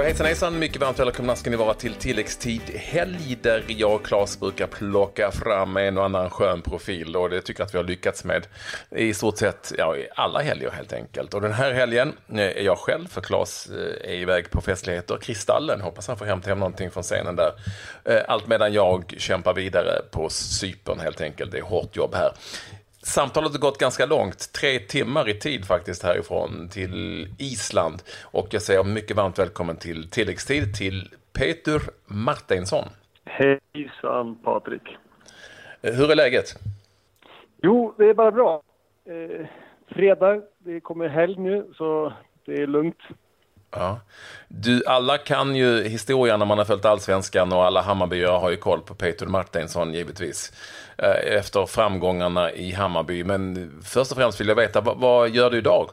Ja, hejsan hejsan, mycket varmt välkomna ska ni vara till tilläggstid helg där jag och Claes brukar plocka fram en och annan skön profil och det tycker jag att vi har lyckats med i stort sett ja, i alla helger helt enkelt. Och den här helgen eh, är jag själv för Claes eh, är iväg på festligheter. Kristallen, hoppas han får hämta hem någonting från scenen där. Eh, allt medan jag kämpar vidare på Cypern helt enkelt. Det är hårt jobb här. Samtalet har gått ganska långt, tre timmar i tid faktiskt härifrån till Island. Och jag säger mycket varmt välkommen till tilläggstid till Peter Martinsson. Hejsan Patrik. Hur är läget? Jo, det är bara bra. Eh, fredag, det kommer helg nu så det är lugnt. Ja. Du, alla kan ju historien när man har följt allsvenskan och alla Hammarbyare har ju koll på Peter Martinsson givetvis. Eh, efter framgångarna i Hammarby. Men först och främst vill jag veta, vad, vad gör du idag?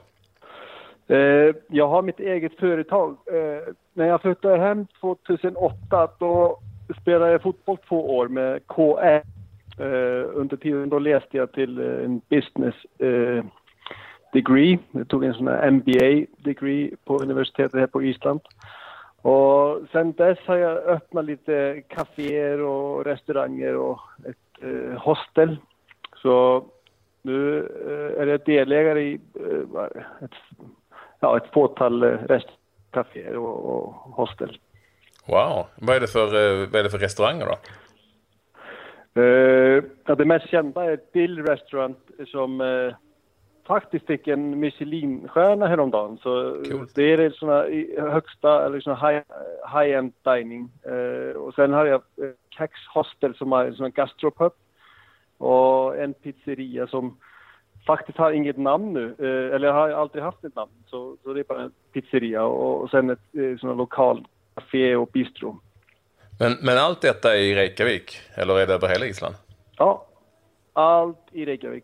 Eh, jag har mitt eget företag. Eh, när jag flyttade hem 2008 då spelade jag fotboll två år med KR. Under tiden då läste jag till en business degree. Jag tog en sån här MBA degree på universitetet här på Island. Och sen dess har jag öppnat lite kaféer och restauranger och ett eh, hostel. Så nu eh, är jag delägare i eh, ett, ja, ett fåtal eh, restauranger och, och hostel. Wow, vad är det för, eh, vad är det för restauranger då? Uh, ja, det mest kända är Dill Restaurant som faktiskt fick en Michelin-stjärna häromdagen. Så cool. det är såna högsta, eller såna high, high-end dining. Uh, och sen har jag uh, Kex Hostel som har en sån gastropub. Och en pizzeria som faktiskt har inget namn nu, uh, eller har aldrig haft ett namn. Så, så det är bara en pizzeria och, och sen ett uh, sån lokal café och bistro. Men, men allt detta är i Reykjavik, eller är det över hela Island? Ja, allt i Reykjavik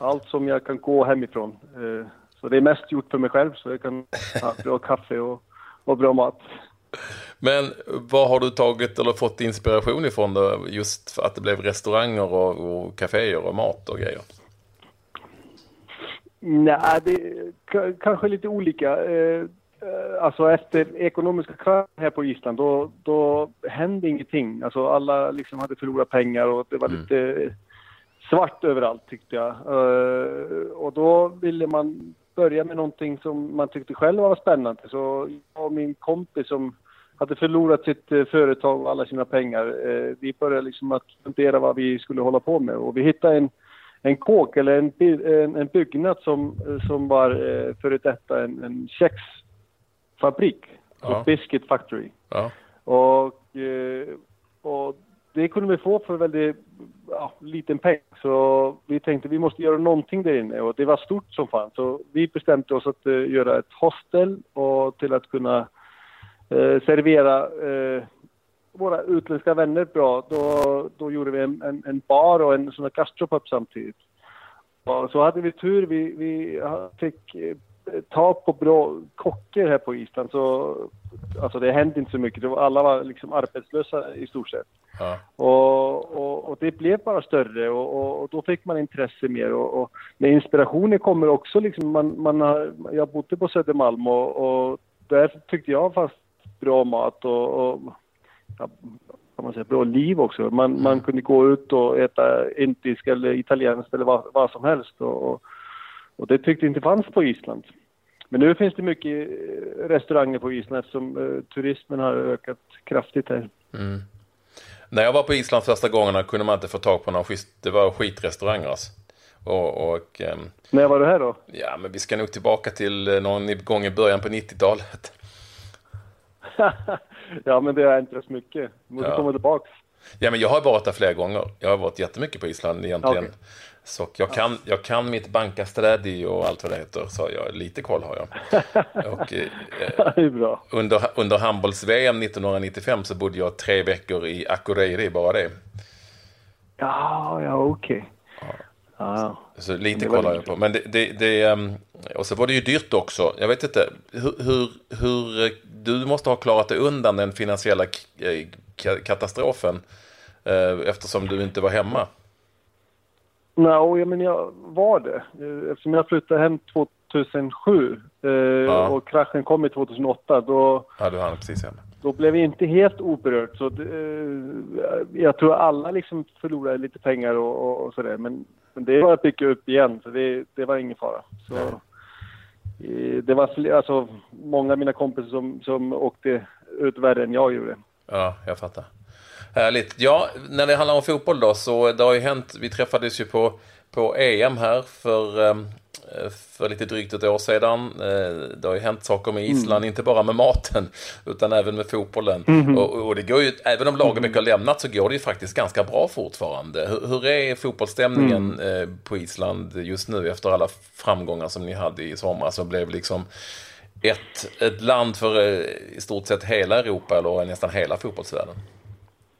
allt som jag kan gå hemifrån. Eh, så det är mest gjort för mig själv så jag kan ha bra kaffe och, och bra mat. Men vad har du tagit eller fått inspiration ifrån då? Just för att det blev restauranger och, och kaféer och mat och grejer? Nej, det är kanske lite olika. Eh, alltså efter ekonomiska kraschen här på Island då, då hände ingenting. Alltså alla liksom hade förlorat pengar och det var mm. lite svart överallt tyckte jag. Uh, och då ville man börja med någonting som man tyckte själv var spännande. Så jag och min kompis som hade förlorat sitt uh, företag och alla sina pengar, uh, vi började liksom att fundera vad vi skulle hålla på med. Och vi hittade en, en kåk eller en, en, en byggnad som, som var före detta en, en kexfabrik. Ja. Biscuit Factory. Ja. Och, och det kunde vi få för väldigt ja, liten peng. Så vi tänkte vi måste göra någonting där inne och det var stort som fan. Så vi bestämde oss att uh, göra ett hostel och till att kunna uh, servera uh, våra utländska vänner bra. Då, då gjorde vi en, en, en bar och en sån här gastropub samtidigt. Och så hade vi tur. Vi, vi fick tag på bra kockar här på Island. Så, alltså det hände inte så mycket. Alla var liksom arbetslösa i stort sett. Ja. Och, och, och, det blev bara större och, och, då fick man intresse mer. Och, med inspirationen kommer också liksom, man, man har, jag bodde på Södermalm och, där tyckte jag fanns bra mat och, ja, man säga, bra liv också. Man, mm. man kunde gå ut och äta indisk eller italienskt eller vad, vad som helst. Och, och det tyckte inte fanns på Island. Men nu finns det mycket restauranger på Island eftersom uh, turismen har ökat kraftigt här. Mm. När jag var på Island första gångerna kunde man inte få tag på någon schysst, det var skitrestauranger alltså. Och, och, um, När var du här då? Ja, men vi ska nog tillbaka till eh, någon gång i början på 90-talet. ja, men det har inte så mycket. Du måste ja. komma tillbaka. Ja, men jag har varit där flera gånger. Jag har varit jättemycket på Island egentligen. Okay. Så jag kan, jag kan mitt bankasträdi och allt vad det heter. Så jag, lite koll har jag. Och, eh. Under, under handbolls-VM 1995 så bodde jag tre veckor i Akureyri, bara det. Ja, ja okej. Okay. Ja. Så lite koll har jag på. Men det, det, det, ehm, och så var det ju dyrt också. Jag vet inte, hur, hur, hur du måste ha klarat dig undan den finansiella eh, katastrofen eh, eftersom du inte var hemma. Nej, ja, men jag var det. Eftersom jag flyttade hem 2007 eh, ja. och kraschen kom i 2008. Då, ja, du hann precis hemma. Då blev vi inte helt oberört. Så eh, jag tror alla liksom förlorade lite pengar och, och, och sådär. Men, men det var att bygga upp igen, så det, det var ingen fara. Så, eh, det var alltså, många av mina kompisar som, som åkte ut värre än jag gjorde. Ja, jag fattar. Härligt. Ja, när det handlar om fotboll då, så det har ju hänt, vi träffades ju på, på EM här för, ehm, för lite drygt ett år sedan. Eh, det har ju hänt saker med Island, mm. inte bara med maten, utan även med fotbollen. Mm. Och, och, det går ju, även om lagen mycket har lämnat så går det ju faktiskt ganska bra fortfarande. Hur, hur är fotbollsstämningen mm. Eh, på Island just nu efter alla framgångar som ni hade i somras? Som blev liksom ett, ett land för eh, i stort sett hela Europa eller nästan hela fotbollsvärlden.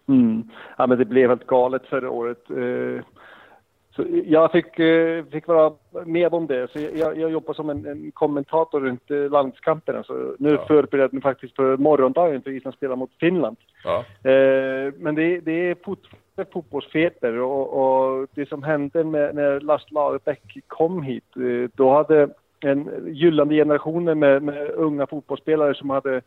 Mm. Ja, men det blev helt galet förra året. Eh, så jag fick, eh, fick vara med om det. Så jag, jag jobbar som en, en kommentator runt landskamperna. Så nu ja. förbereder mig faktiskt för morgondagen för Island spelar mot Finland. Ja. Men det, det är fortfarande fotbollsfeber och, och, det som hände med, när Lars Lagerbäck kom hit, då hade en gyllene generationer med, med unga fotbollsspelare som hade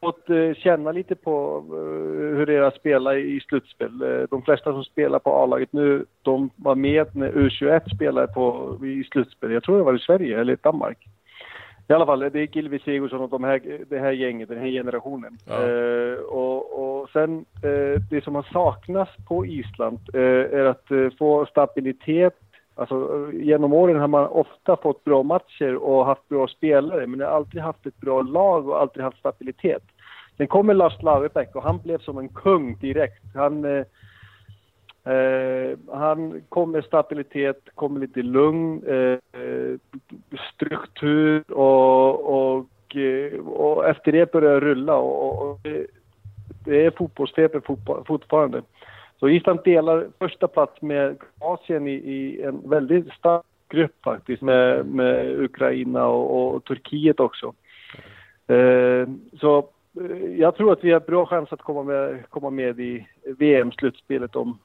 fått eh, känna lite på eh, hur det är att spela i slutspel. Eh, de flesta som spelar på A-laget nu, de var med när U21 spelade på, i slutspel. Jag tror det var i Sverige eller i Danmark. I alla fall, det är Gilvi Sigurdsson och de här, det här gänget, den här generationen. Ja. Eh, och, och sen, eh, det som har saknats på Island eh, är att få stabilitet Alltså, genom åren har man ofta fått bra matcher och haft bra spelare, men det har alltid haft ett bra lag och alltid haft stabilitet. Sen kommer Lars Lagerbäck och han blev som en kung direkt. Han, eh, eh, han kom med stabilitet, kom med lite lugn, eh, struktur och, och, eh, och, efter det började det rulla. Och, och det, det är fotbollsfeber fortfarande. Så Island delar första plats med Asien i, i en väldigt stark grupp faktiskt med, med Ukraina och, och Turkiet också. Eh, så eh, jag tror att vi har bra chans att komma med, komma med i VM-slutspelet om,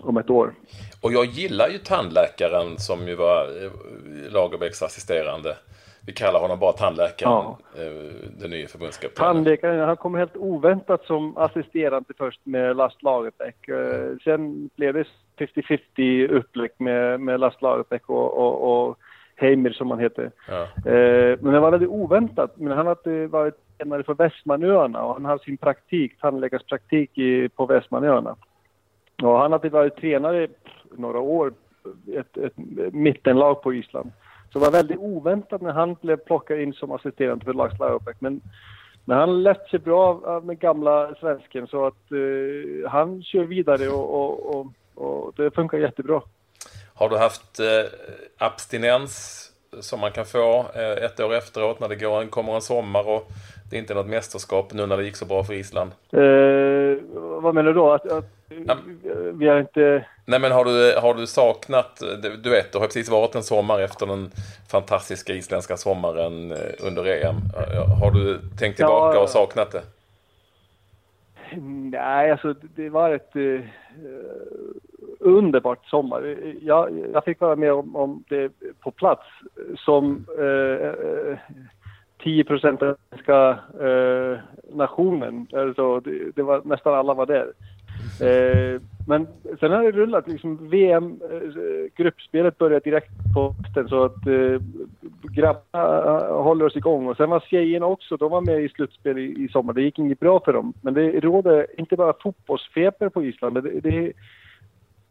om ett år. Och jag gillar ju tandläkaren som ju var eh, Lagerbäcks assisterande. Vi kallar honom bara tandläkaren, ja. Eh, den nya förbundskaptenen. Tandläkaren, han kom helt oväntat som assisterande först med Lars Lagerbäck. Mm. Sen blev det 50-50 upplägg med, med Lars Lagerbäck och, och, och Heimer som han heter. Ja. Eh, men det var väldigt oväntat. Men han hade varit tränare för Västmanöarna och han hade sin praktik, tandläkarspraktik på Västmanöarna. Och han hade varit tränare några år, ett, ett mittenlag på Island. Så det var väldigt oväntat när han blev plockad in som assisterande för Lars Lagerbäck. Men, men han lät sig bra av den gamla svensken så att uh, han kör vidare och, och, och, och, det funkar jättebra. Har du haft uh, abstinens som man kan få uh, ett år efteråt när det går, kommer en sommar och det är inte något mästerskap nu när det gick så bra för Island? vad menar du då? Att, att ja. vi har inte Nej men har du, har du saknat, du vet det har precis varit en sommar efter den fantastiska isländska sommaren eh, under EM. Har du tänkt tillbaka ja, och saknat det? Nej, alltså det var ett uh, underbart sommar. Jag, jag fick vara med om, om det på plats som uh, 10 procent av den uh, nationen. Alltså, det, det, var, nästan alla var där. Eh, men sen har det rullat liksom VM, eh, gruppspelet började direkt på hösten så att eh, grabbarna eh, håller oss igång. Och sen var tjejerna också, de var med i slutspel i, i sommar. Det gick inget bra för dem. Men det råder inte bara fotbollsfeber på Island, men det, det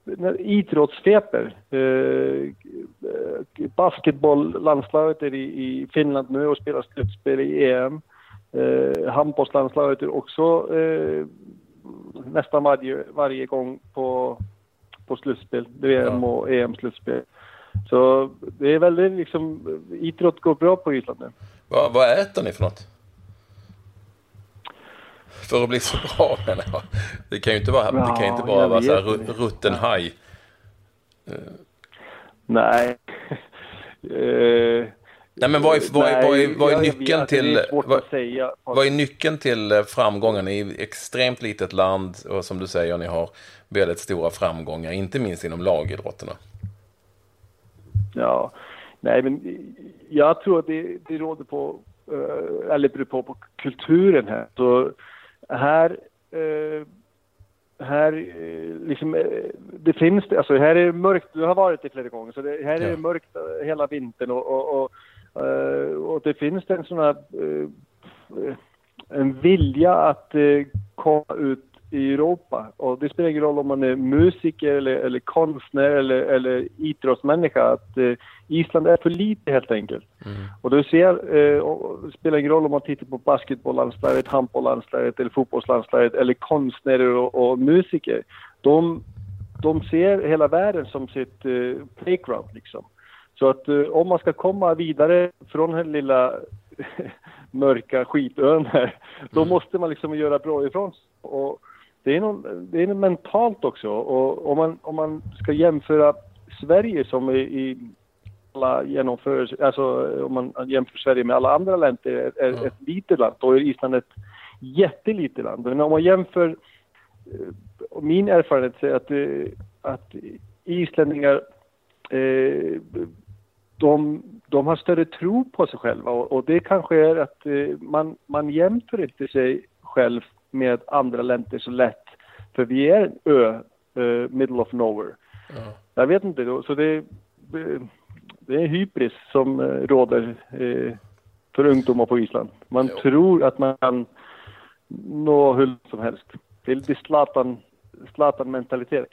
är idrottsfeber. Eh, eh basketbolllandslaget är i, i Finland nu och spelar slutspel i EM. Eh, handbollslandslaget är också eh, nästan varje, varje gång på, på slutspel, VM och EM-slutspel. Så det är väldigt liksom, idrott går bra på Island nu. Vad, vad äter ni för något? För att bli så bra menar jag. Det kan ju inte vara, ja, det kan inte bara vara så här rutten haj. Nej. uh, Nej, men vad är, vad är, vad är, vad är nyckeln till... Vad, vad är nyckeln till eh, framgången i ett extremt litet land och som du säger, ni har väldigt stora framgångar, inte minst inom lagidrotterna? Ja, Nej, men jag tror att det, det råder på, eh, eller beror på, på kulturen här. Så här, eh, här eh, liksom, det finns alltså här är det mörkt, du har varit det flera gånger, så det, här är det mörkt hela vintern och, och, och, och det finns en sån här, en vilja att komma ut i Europa. Och det spelar ingen roll om man är musiker eller, eller konstnär eller, eller idrottsmänniska. Att, eh, Island är för lite helt enkelt. Mm. Och du ser, eh, och det spelar ingen roll om man tittar på basketbolllandslaget, handbolllandslaget eller fotbollslandslaget eller konstnärer och, och, musiker. De, de ser hela världen som sitt eh, playground liksom. Så att eh, om man ska komma vidare från den lilla mörka skitön här, då mm. måste man liksom göra bra ifrån sig. Och det är, någon, det är mentalt också. Och om man, om man ska jämföra Sverige som i, i alla genomför, alltså om man jämför Sverige med alla andra länder, är, är mm. ett litet land. Då är Island ett jättelitet land. Men om man jämför, eh, min erfarenhet är att, eh, att islänningar eh, de, de har större tro på sig själva och, och det kanske är att man, man jämför inte sig själv med andra länder så lätt. För vi är en ö, uh, middle of nowhere. Ja. Jag vet inte, då, så det, det är hybris som uh, råder uh, för ungdomar på Island. Man jo. tror att man kan nå hur som helst. Det är lite Zlatan, Zlatan-mentalitet.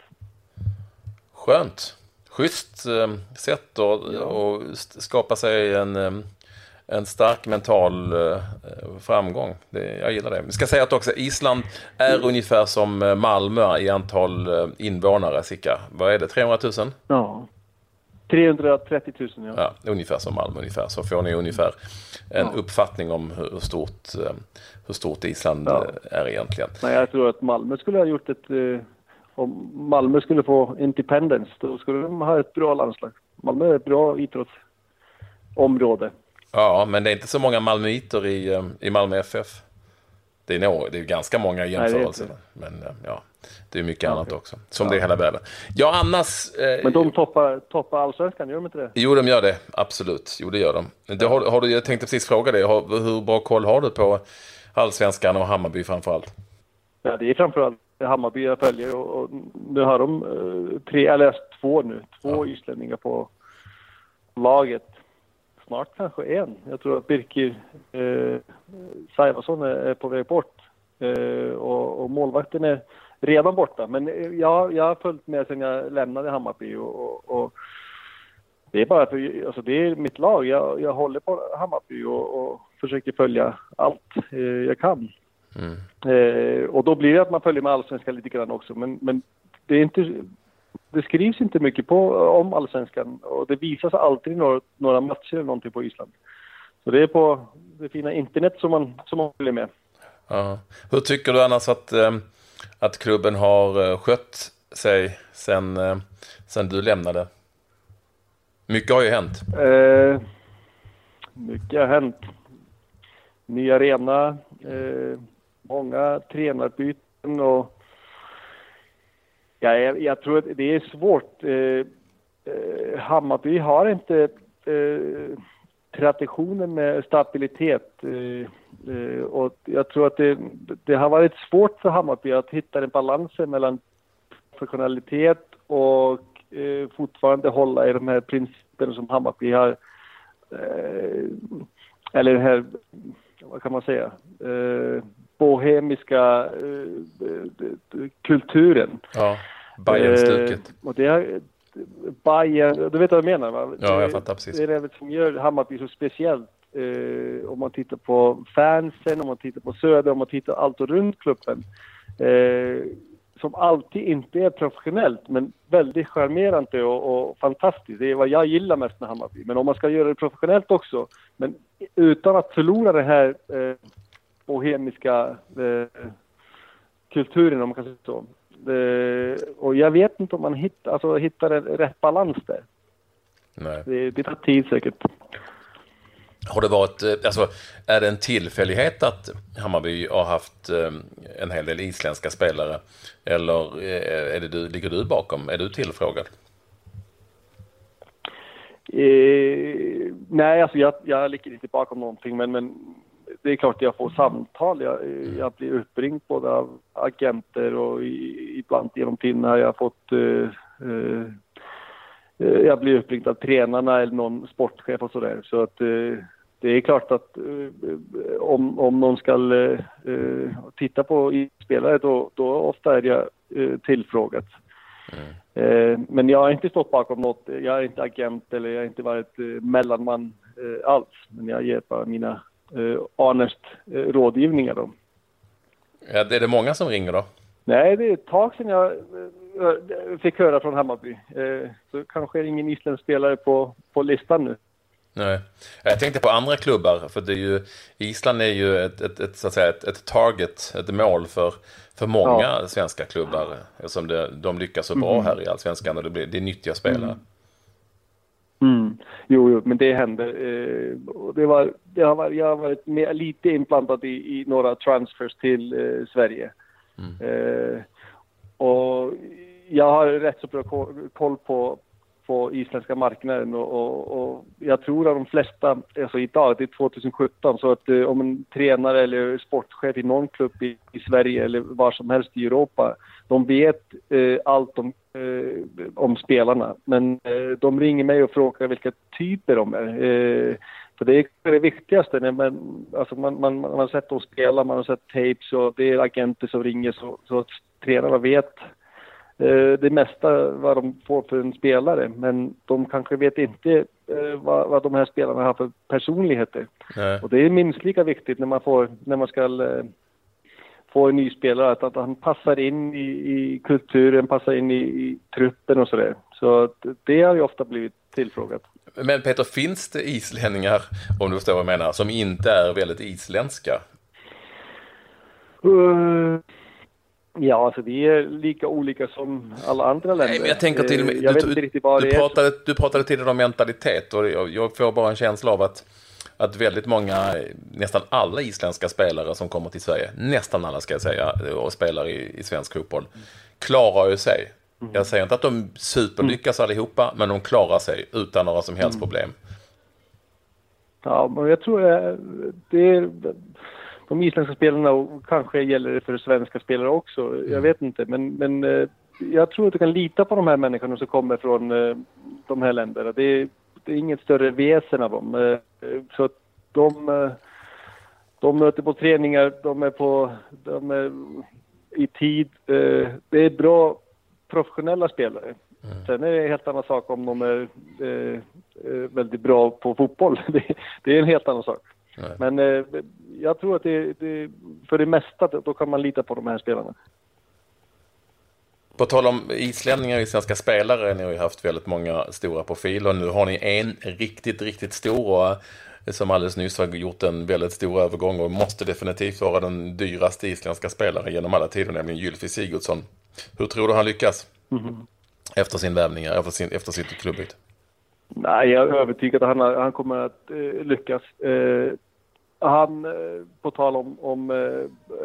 Skönt. Schysst eh, sätt att ja. skapa sig en eh, en stark mental eh, framgång. Det, jag gillar det. Vi ska säga att också Island är mm. ungefär som Malmö i antal invånare, cirka. Vad är det, 300 000? Ja, 330 000 ja. ja. Ungefär som Malmö ungefär. Så får ni ungefär en ja. uppfattning om hur stort, hur stort Island ja. är egentligen. Nej, jag tror att Malmö skulle ha gjort ett... Om Malmö skulle få independence, då skulle de ha ett bra landslag. Malmö är ett bra idrottsområde. Ja, men det är inte så många malmöiter i, eh, i Malmö FF. Det är, nog, det är ganska många jämförelser. men eh, ja, det är mycket ja, annat också. Som ja. det är hela världen. Ja, annars... Eh, men de toppar, toppar allsvenskan, gör de inte det? Jo, de gör det. Absolut. Jo, det gör de. Det har, har du, jag tänkte precis fråga dig. hur bra koll har du på allsvenskan och Hammarby framförallt? Ja, det är framförallt Hammarby jag följer och, och nu har de uh, tre, eller två nu, två ja. islänningar på laget snart kanske en. Jag tror att Birkir eh, Saivason är, är, på väg bort eh, och, och, målvakten är redan borta. Men jag, jag har följt med sedan jag lämnade Hammarby och, och, och det är bara för, alltså det är mitt lag. Jag, jag håller på Hammarby och, och försöker följa allt eh, jag kan. Mm. Eh, och då blir det att man följer med allsvenskan lite grann också. Men, men det är inte det skrivs inte mycket på, om allsvenskan och det visas alltid några, några matcher eller någonting på Island. Så det är på det fina internet som man, som man följer med. Ja. Hur tycker du annars att, eh, att klubben har eh, skött sig sen, eh, sen du lämnade? Mycket har ju hänt. Eh, mycket har hänt. Ny arena, eh, många tränarbyten och Ja, jag, jag tror att det är svårt. Eh, eh Hammarby har inte eh, traditionen med stabilitet. Eh, eh, och jag tror att det, det, har varit svårt för Hammarby att hitta en balans mellan professionalitet och eh, fortfarande hålla i de här principerna som Hammarby har. Eh, eller den här, vad kan man säga? Eh, bohemiska eh, kulturen. Ja, Bajen-stuket. Eh, och det Bayern, du vet vad jag menar va? Ja, jag fattar precis. Det är det som gör Hammarby så speciellt. Eh, om man tittar på fansen, om man tittar på Söder, om man tittar allt runt klubben. Eh, som alltid inte är professionellt, men väldigt charmerande och, och, fantastiskt. Det är vad jag gillar mest med Hammarby. Men om man ska göra det professionellt också, men utan att förlora det här eh, bohemiska eh, kulturen om man kan säga så. Det, och jag vet inte om man hittar, alltså, hittar rätt balans där. Nej. Det, det tar tid säkert. Har det varit, eh, alltså, är det en tillfällighet att Hammarby har haft eh, en hel del isländska spelare? Eller är det du, ligger du bakom? Är du tillfrågad? Eh, nej, alltså jag, jag ligger inte bakom någonting, men, men det är klart att jag får samtal. Jag, jag blir uppringd både av agenter och i, ibland genom tiden har jag fått eh, eh, jag blir uppringd av tränarna eller någon sportchef och sådär. Så att eh, det är klart att om, om någon ska titta på spelare då, då ofta är jag tillfrågat. Mm. Men jag har inte stått bakom något. Jag är inte agent eller jag har inte varit mellanman alls. Men jag ger bara mina honest rådgivningar då. Ja, är det många som ringer då? Nej, det är ett tag sedan jag fick höra från Hammarby. Så kanske är ingen isländsk spelare på, på listan nu. Nej. Jag tänkte på andra klubbar, för det är ju, Island är ju ett, ett, ett så att säga, ett, ett, target, ett mål för, för många ja. svenska klubbar. Eftersom det, de lyckas så bra mm. här i allsvenskan och det, blir, det är nyttiga spelare. Mm. Mm. Jo, jo, men det händer. Eh, det var, det har varit, jag har varit med, lite inblandad i, i några transfers till eh, Sverige. Mm. Eh, och jag har rätt så bra koll på, på isländska marknaden och, och, och, jag tror att de flesta, alltså idag, det är 2017, så att eh, om en tränare eller sportchef i någon klubb i, i Sverige eller var som helst i Europa, de vet eh, allt om, eh, om spelarna. Men eh, de ringer mig och frågar vilka typer de är. Eh, för det är det viktigaste. När man, alltså man, man, man har sett dem spela, man har sett tapes och det är agenter som ringer så, så att tränarna vet det mesta vad de får för en spelare, men de kanske vet inte eh, vad, vad de här spelarna har för personligheter. Nej. Och det är minst lika viktigt när man, får, när man ska eh, få en ny spelare, att, att han passar in i, i kulturen, passar in i, i truppen och sådär. Så det har ju ofta blivit tillfrågat. Men Peter, finns det islänningar, om du förstår vad jag menar, som inte är väldigt isländska? Uh, Ja, alltså vi är lika olika som alla andra länder. Nej, men jag tänker till eh, jag du, du, det pratade. Du pratade tidigare om mentalitet och jag får bara en känsla av att, att väldigt många, nästan alla isländska spelare som kommer till Sverige, nästan alla ska jag säga, och spelar i, i svensk fotboll, klarar ju sig. Mm. Jag säger inte att de superlyckas mm. allihopa, men de klarar sig utan några som helst mm. problem. Ja, men jag tror det är de isländska spelarna och kanske gäller det för svenska spelare också. Mm. Jag vet inte, men, men eh, jag tror att du kan lita på de här människorna som kommer från eh, de här länderna. Det är, det är inget större väsen av dem. Eh, så att de, de möter på träningar, de är på, de är i tid. Det är bra professionella spelare. Mm. Sen är det en helt annan sak om de är väldigt bra på fotboll. det är en helt annan sak. Nej. Men eh, jag tror att det, det, för det mesta då kan man lita på de här spelarna. På tal om islänningar i svenska spelare, ni har ju haft väldigt många stora profiler. Nu har ni en riktigt, riktigt stor eh, som alldeles nyss har gjort en väldigt stor övergång och måste definitivt vara den dyraste isländska spelaren genom alla tider, nämligen Gylfi Sigurdsson. Hur tror du han lyckas? Mm. Efter sin värvning, efter, sin, efter sitt klubbbyte? Nej, jag är övertygad att han, han kommer att eh, lyckas. Eh, han, eh, på tal om, om eh,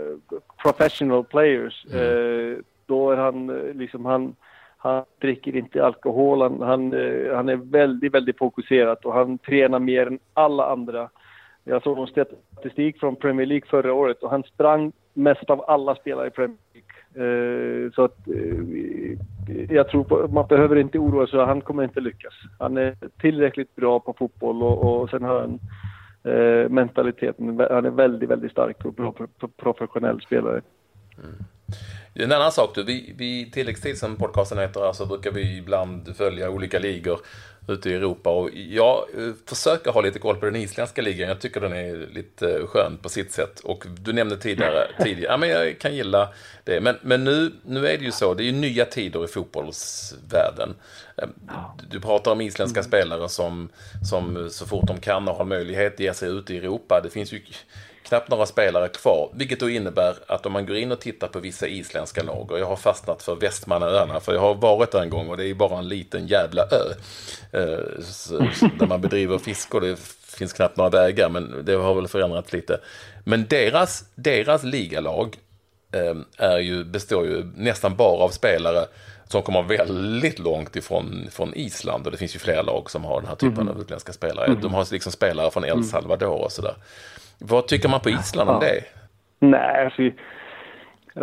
professional players, mm. Eh, då är han liksom, han, han dricker inte alkohol, han, han, han är väldigt, väldigt fokuserad och han tränar mer än alla andra. Jag såg någon statistik från Premier League förra året och han sprang mest av alla spelare i Premier League. Så att jag tror på, man behöver inte oroa sig, han kommer inte lyckas. Han är tillräckligt bra på fotboll och, och sen har han eh, mentaliteten. Han är väldigt, väldigt stark och bra professionell spelare. Mm. En annan sak, du, vi, vi tilläggstid som podcasten heter, så alltså brukar vi ibland följa olika ligor ute i Europa och jag eh, försöker ha lite koll på den isländska ligan. Jag tycker den är lite skön på sitt sätt. Och du nämnde tidigare, tidigare ja men jag kan gilla det. Men, men nu, nu är det ju så, det är ju nya tider i fotbollsvärlden. Ehm, du pratar om isländska mm. spelare som, som så fort de kan och har möjlighet ger sig ut i Europa. Det finns ju knappt några spelare kvar, vilket då innebär att om man går in och tittar på vissa isländska lag, och jag har fastnat för Västmannaöarna, för jag har varit där en gång och det är bara en liten jävla ö eh, där man bedriver fiske och det finns knappt några vägar, men det har väl förändrats lite. Men deras, deras ligalag eh, är ju, består ju nästan bara av spelare som kommer väldigt långt ifrån från Island. Och det finns ju flera lag som har den här typen mm. av utländska spelare. Mm. De har liksom spelare från El mm. Salvador och sådär. Vad tycker man på Island om det? Nej, alltså,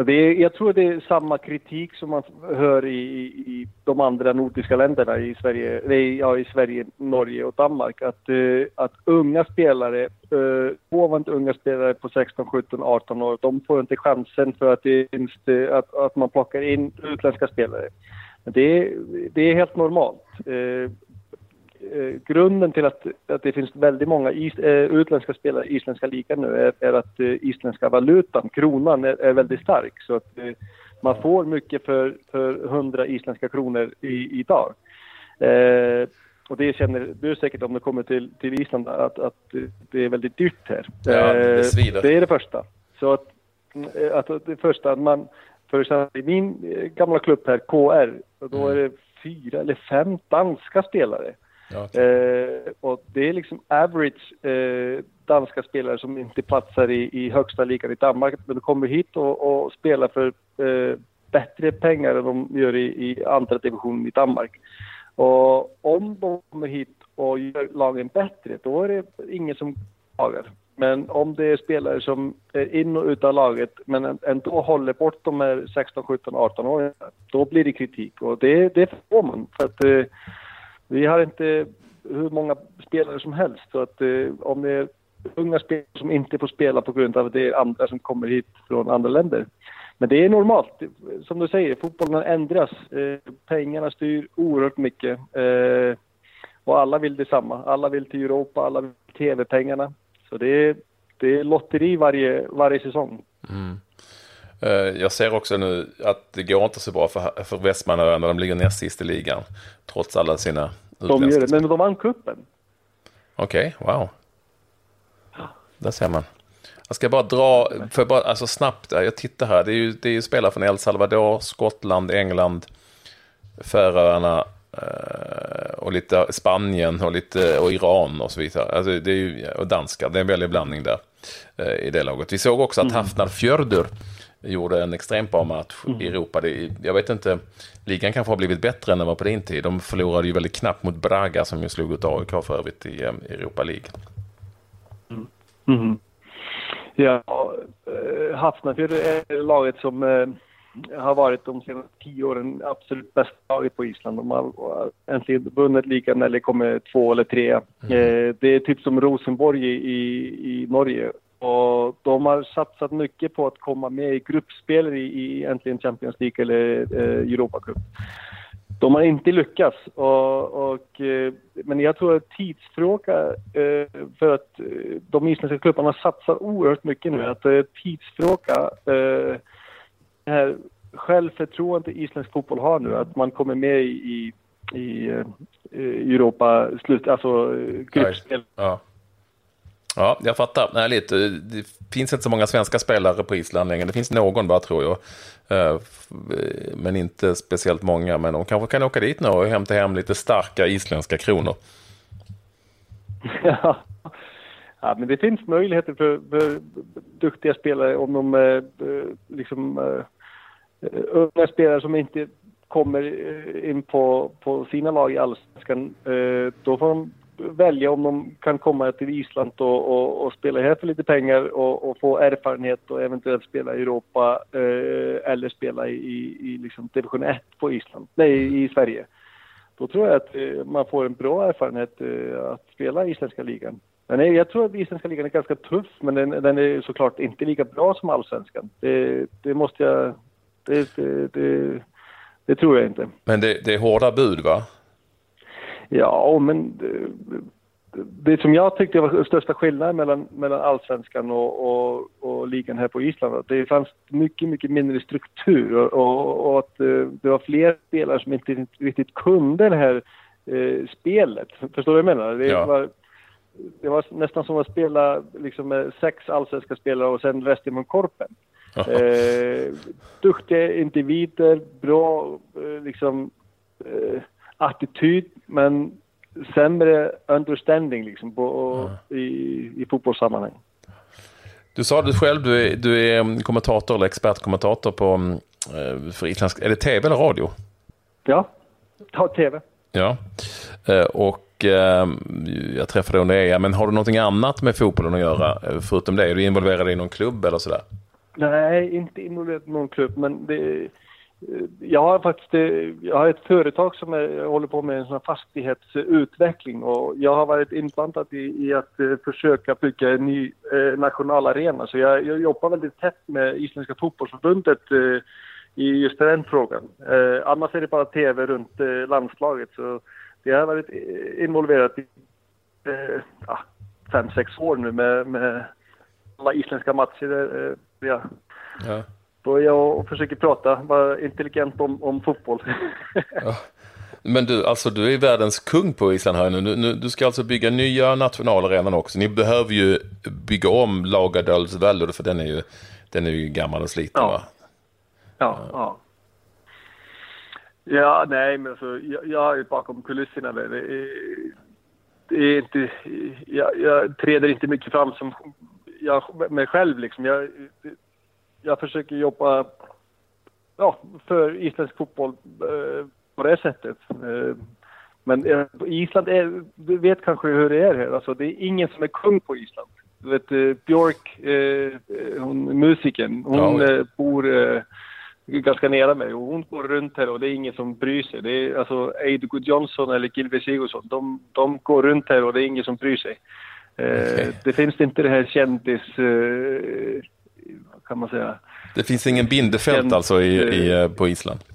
det är, jag tror det är samma kritik som man hör i, i de andra nordiska länderna i Sverige, ja, i Sverige, Norge och Danmark. Att, uh, att unga spelare, uh, ovan unga spelare på 16, 17, 18 år, de får inte chansen för att, det finns, att, att man plockar in utländska spelare. Det, det är helt normalt. Uh, eh, grunden till att, att det finns väldigt många is, eh, utländska spelare i isländska ligan nu är, är att eh, isländska valutan, kronan, är, är väldigt stark. Så att eh, man får mycket för, för 100 isländska kronor i, idag. Eh, och det känner du säkert om du kommer till, till Island att, att det är väldigt dyrt här. Ja, det, eh, det är det första. Så att, att det första, att man, för i min gamla klubb här, KR, då är det fyra eller fem danska spelare. Eh, och det är liksom average eh, danska spelare som inte platsar i, i högsta ligan i Danmark. Men de kommer hit och, och spelar för eh, bättre pengar än de gör i, i andra divisionen i Danmark. Och om de kommer hit och gör lagen bättre, då är det ingen som klagar. Men om det är spelare som är in och ut av laget men ändå håller bort de här 16, 17, 18 åringarna, då blir det kritik. Och det, det får man. För att, eh, vi har inte hur många spelare som helst. Så att eh, om det är unga spelare som inte får spela på grund av att det är andra som kommer hit från andra länder. Men det är normalt. Som du säger, fotbollen ändras. Eh, pengarna styr oerhört mycket. Eh, och alla vill detsamma. Alla vill till Europa, alla vill till TV-pengarna. Så det är, det är lotteri varje, varje säsong. Mm. Eh, jag ser också nu att det går inte så bra för, för Västmanöarna. De ligger näst sist i ligan. Trots alla sina de gör det, men de vann kuppen. Okej, okay, wow. Där ser man. Jag ska bara dra, för bara, alltså snabbt, jag tittar här. Det är ju, det är ju spelare från El Salvador, Skottland, England, Färöarna eh, och lite Spanien och lite och Iran och så vidare. Alltså det är ju, och danska, det är en väldig blandning där eh, i det laget. Vi såg också att mm. Hafnar Fjördur gjorde en extremt bra match mm. i Europa. Det, jag vet inte, ligan kanske har blivit bättre än den var på din tid. De förlorade ju väldigt knappt mot Braga som ju slog ut AIK för övrigt i um, Europa League. Mm. Mm. Ja, äh, Hafnarfjord är laget som äh, har varit de senaste tio åren absolut bästa laget på Island. De har äntligen vunnit ligan eller kommit två eller tre. Mm. Eh, det är typ som Rosenborg i, i Norge och de har satsat mycket på att komma med i gruppspel i, i äntligen Champions League eller eh, Europa Cup. De har inte lyckats, och, och eh, men jag tror att tidsfråga eh, för att eh, de isländska klubbarna satsar oerhört mycket nu. Att det är tidsfråga, eh, det här självförtroende isländsk fotboll har nu, att man kommer med i, i, i Europa, slut, alltså gruppspel. Ja. Ja, jag fattar. Ärligt. Det finns inte så många svenska spelare på Island längre. Det finns någon bara tror jag. Eh, men inte speciellt många. Men de kanske kan åka dit nu och hämta hem lite starka isländska kronor. Ja, ja men det finns möjligheter för, för duktiga spelare om de eh, eh, liksom unga spelare som inte kommer in på, på sina lag i allsvenskan. Då får de välja om de kan komma till Island och, och, och spela här för lite pengar och, och, få erfarenhet och eventuellt spela i Europa eh, eller spela i, i, liksom division 1 på Island, nej i Sverige. Då tror jag att eh, man får en bra erfarenhet eh, att spela i isländska ligan. Men nej, jag tror att isländska ligan är ganska tuff, men den, den är såklart inte lika bra som allsvenskan. Det, det måste jag... Det, det, det, tror jag inte. Men det, det är hårda bud, va? Ja, men det som jag tyckte var den största skillnaden mellan, mellan allsvenskan och, och, och ligan här på Island, det fanns mycket, mycket mindre struktur och, och, att eh, det var fler spelare som inte riktigt kunde det här eh, spelet. Förstår du vad jag menar? Det, ja. var, det var nästan som att spela liksom, med sex allsvenska spelare och sen resten från korpen. eh, duktiga individer, bra eh, liksom eh, attityd men sämre understanding liksom på, ja. i, i fotbollssammanhang. Du sa det själv, du är, du är kommentator eller expertkommentator på, mm, eh, för isländsk, är det tv eller radio? Ja, ta tv. Ja, eh, och eh, jag träffade under EM, men har du någonting annat med fotbollen att göra förutom det? Är du involverad i någon klubb eller sådär? Nej, inte involverad i någon klubb, men det, jag har faktiskt eh, jag har ett företag som är, håller på med en sån fastighetsutveckling och jag har varit inblandad i, i att eh, försöka bygga en ny uh, nationalarena. Så jag, jag, jobbar väldigt tätt med Isländska fotbollsförbundet eh, i just den frågan. annars är det bara tv runt landslaget. Så jag har varit involverad i ja, fem, sex år nu med, med alla isländska matcher. ja. ja börjar och försöker prata, vara intelligent om, om fotboll. ja. Men du, alltså du är världens kung på Island här nu. nu. Du ska alltså bygga nya nationalarenan också. Ni behöver ju bygga om Laugardalsvallen för den är ju, den är ju gammal och sliten ja. va? Ja, ja. Ja, nej men alltså jag, jag är bakom kulisserna där. Det är, det är inte, jag, jag träder inte mycket fram som jag, mig själv liksom. Jag, jag försöker jobba ja, för isländsk fotboll eh, på det sättet. Eh, men eh, Island är, du vet kanske hur det är här, alltså det är ingen som är kung på Island. Du vet eh, Björk, eh, hon musikern, hon ja. Eh, bor ganska nära mig och hon går runt här och det är ingen som bryr sig. Det är alltså Eidur Johnson eller Gilve Sigurdsson, de, de går runt här och det är ingen som bryr sig. Okay. Det finns inte det här kändis kan man säga. Det finns ingen bindefält en, alltså i, i, eh, på Island?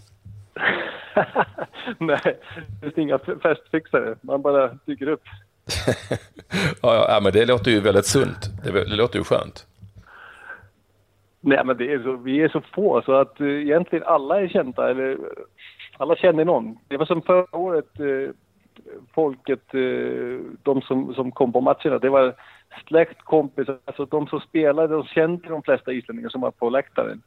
Nej, det finns inga festfixare. Man bara dyker upp. ja, ja, men det låter ju väldigt sunt. Det, det låter ju skönt. Nej, men det är så, vi är så få så att uh, egentligen alla är kända eller alla känner någon. Det var som förra året, uh, folket, uh, de som, som kom på matcherna, det var släkt, kompisar, alltså de som spelade, de kände de flesta islänningar som var på läktaren.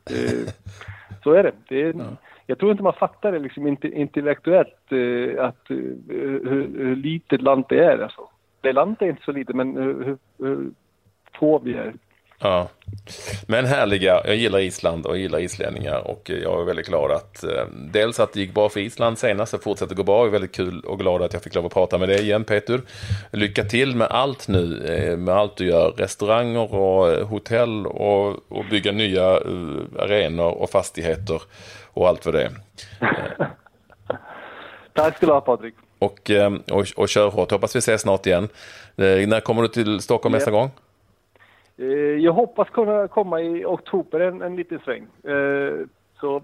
så är det. det är, ja. Jag tror inte man fattar det liksom intellektuellt eh, att, eh, hur, hur litet land det är. Alltså. Det landet är inte så litet men hur, hur få vi är. Ja, men härliga. Jag gillar Island och jag gillar islänningar och jag är väldigt glad att eh, dels att det gick bra för Island senast och fortsätter gå bra. Jag är väldigt kul och glad att jag fick lov att prata med dig igen Peter. Lycka till med allt nu, eh, med allt du gör. Restauranger och eh, hotell och, och bygga nya uh, arenor och fastigheter och allt för det Tack ska du ha Patrik. Och, och, och kör hårt. Hoppas vi ses snart igen. När kommer du till Stockholm yep. nästa gång? Eh, jag hoppas kunna komma i oktober en, en liten sväng. Eh, så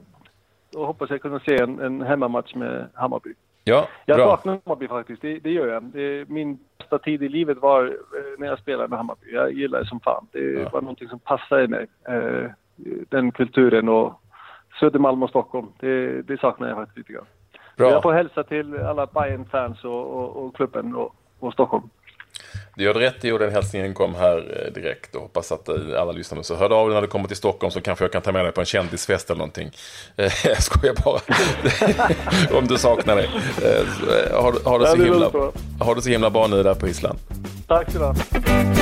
då hoppas jag kunna se en, en hemmamatch med Hammarby. Ja, jag bra. saknar Hammarby faktiskt, det, det gör jag. Det, min bästa tid i livet var eh, när jag spelade med Hammarby. Jag gillar det som fan. Det ja. var någonting som passade mig. Den kulturen och Södermalm och Stockholm, det, det saknar jag faktiskt lite grann. Bra. Jag får hälsa till alla bayern fans och, och, och klubben och, och Stockholm. Du gör rätt i och den hälsningen kom här eh, direkt och hoppas att eh, alla lyssnar. Så hör av dig när du kommer till Stockholm så kanske jag kan ta med dig på en kändisfest eller någonting. Eh, jag skojar bara. Om du saknar det. Ha, ha, det så himla, ha det så himla bra nu där på Island. Tack så du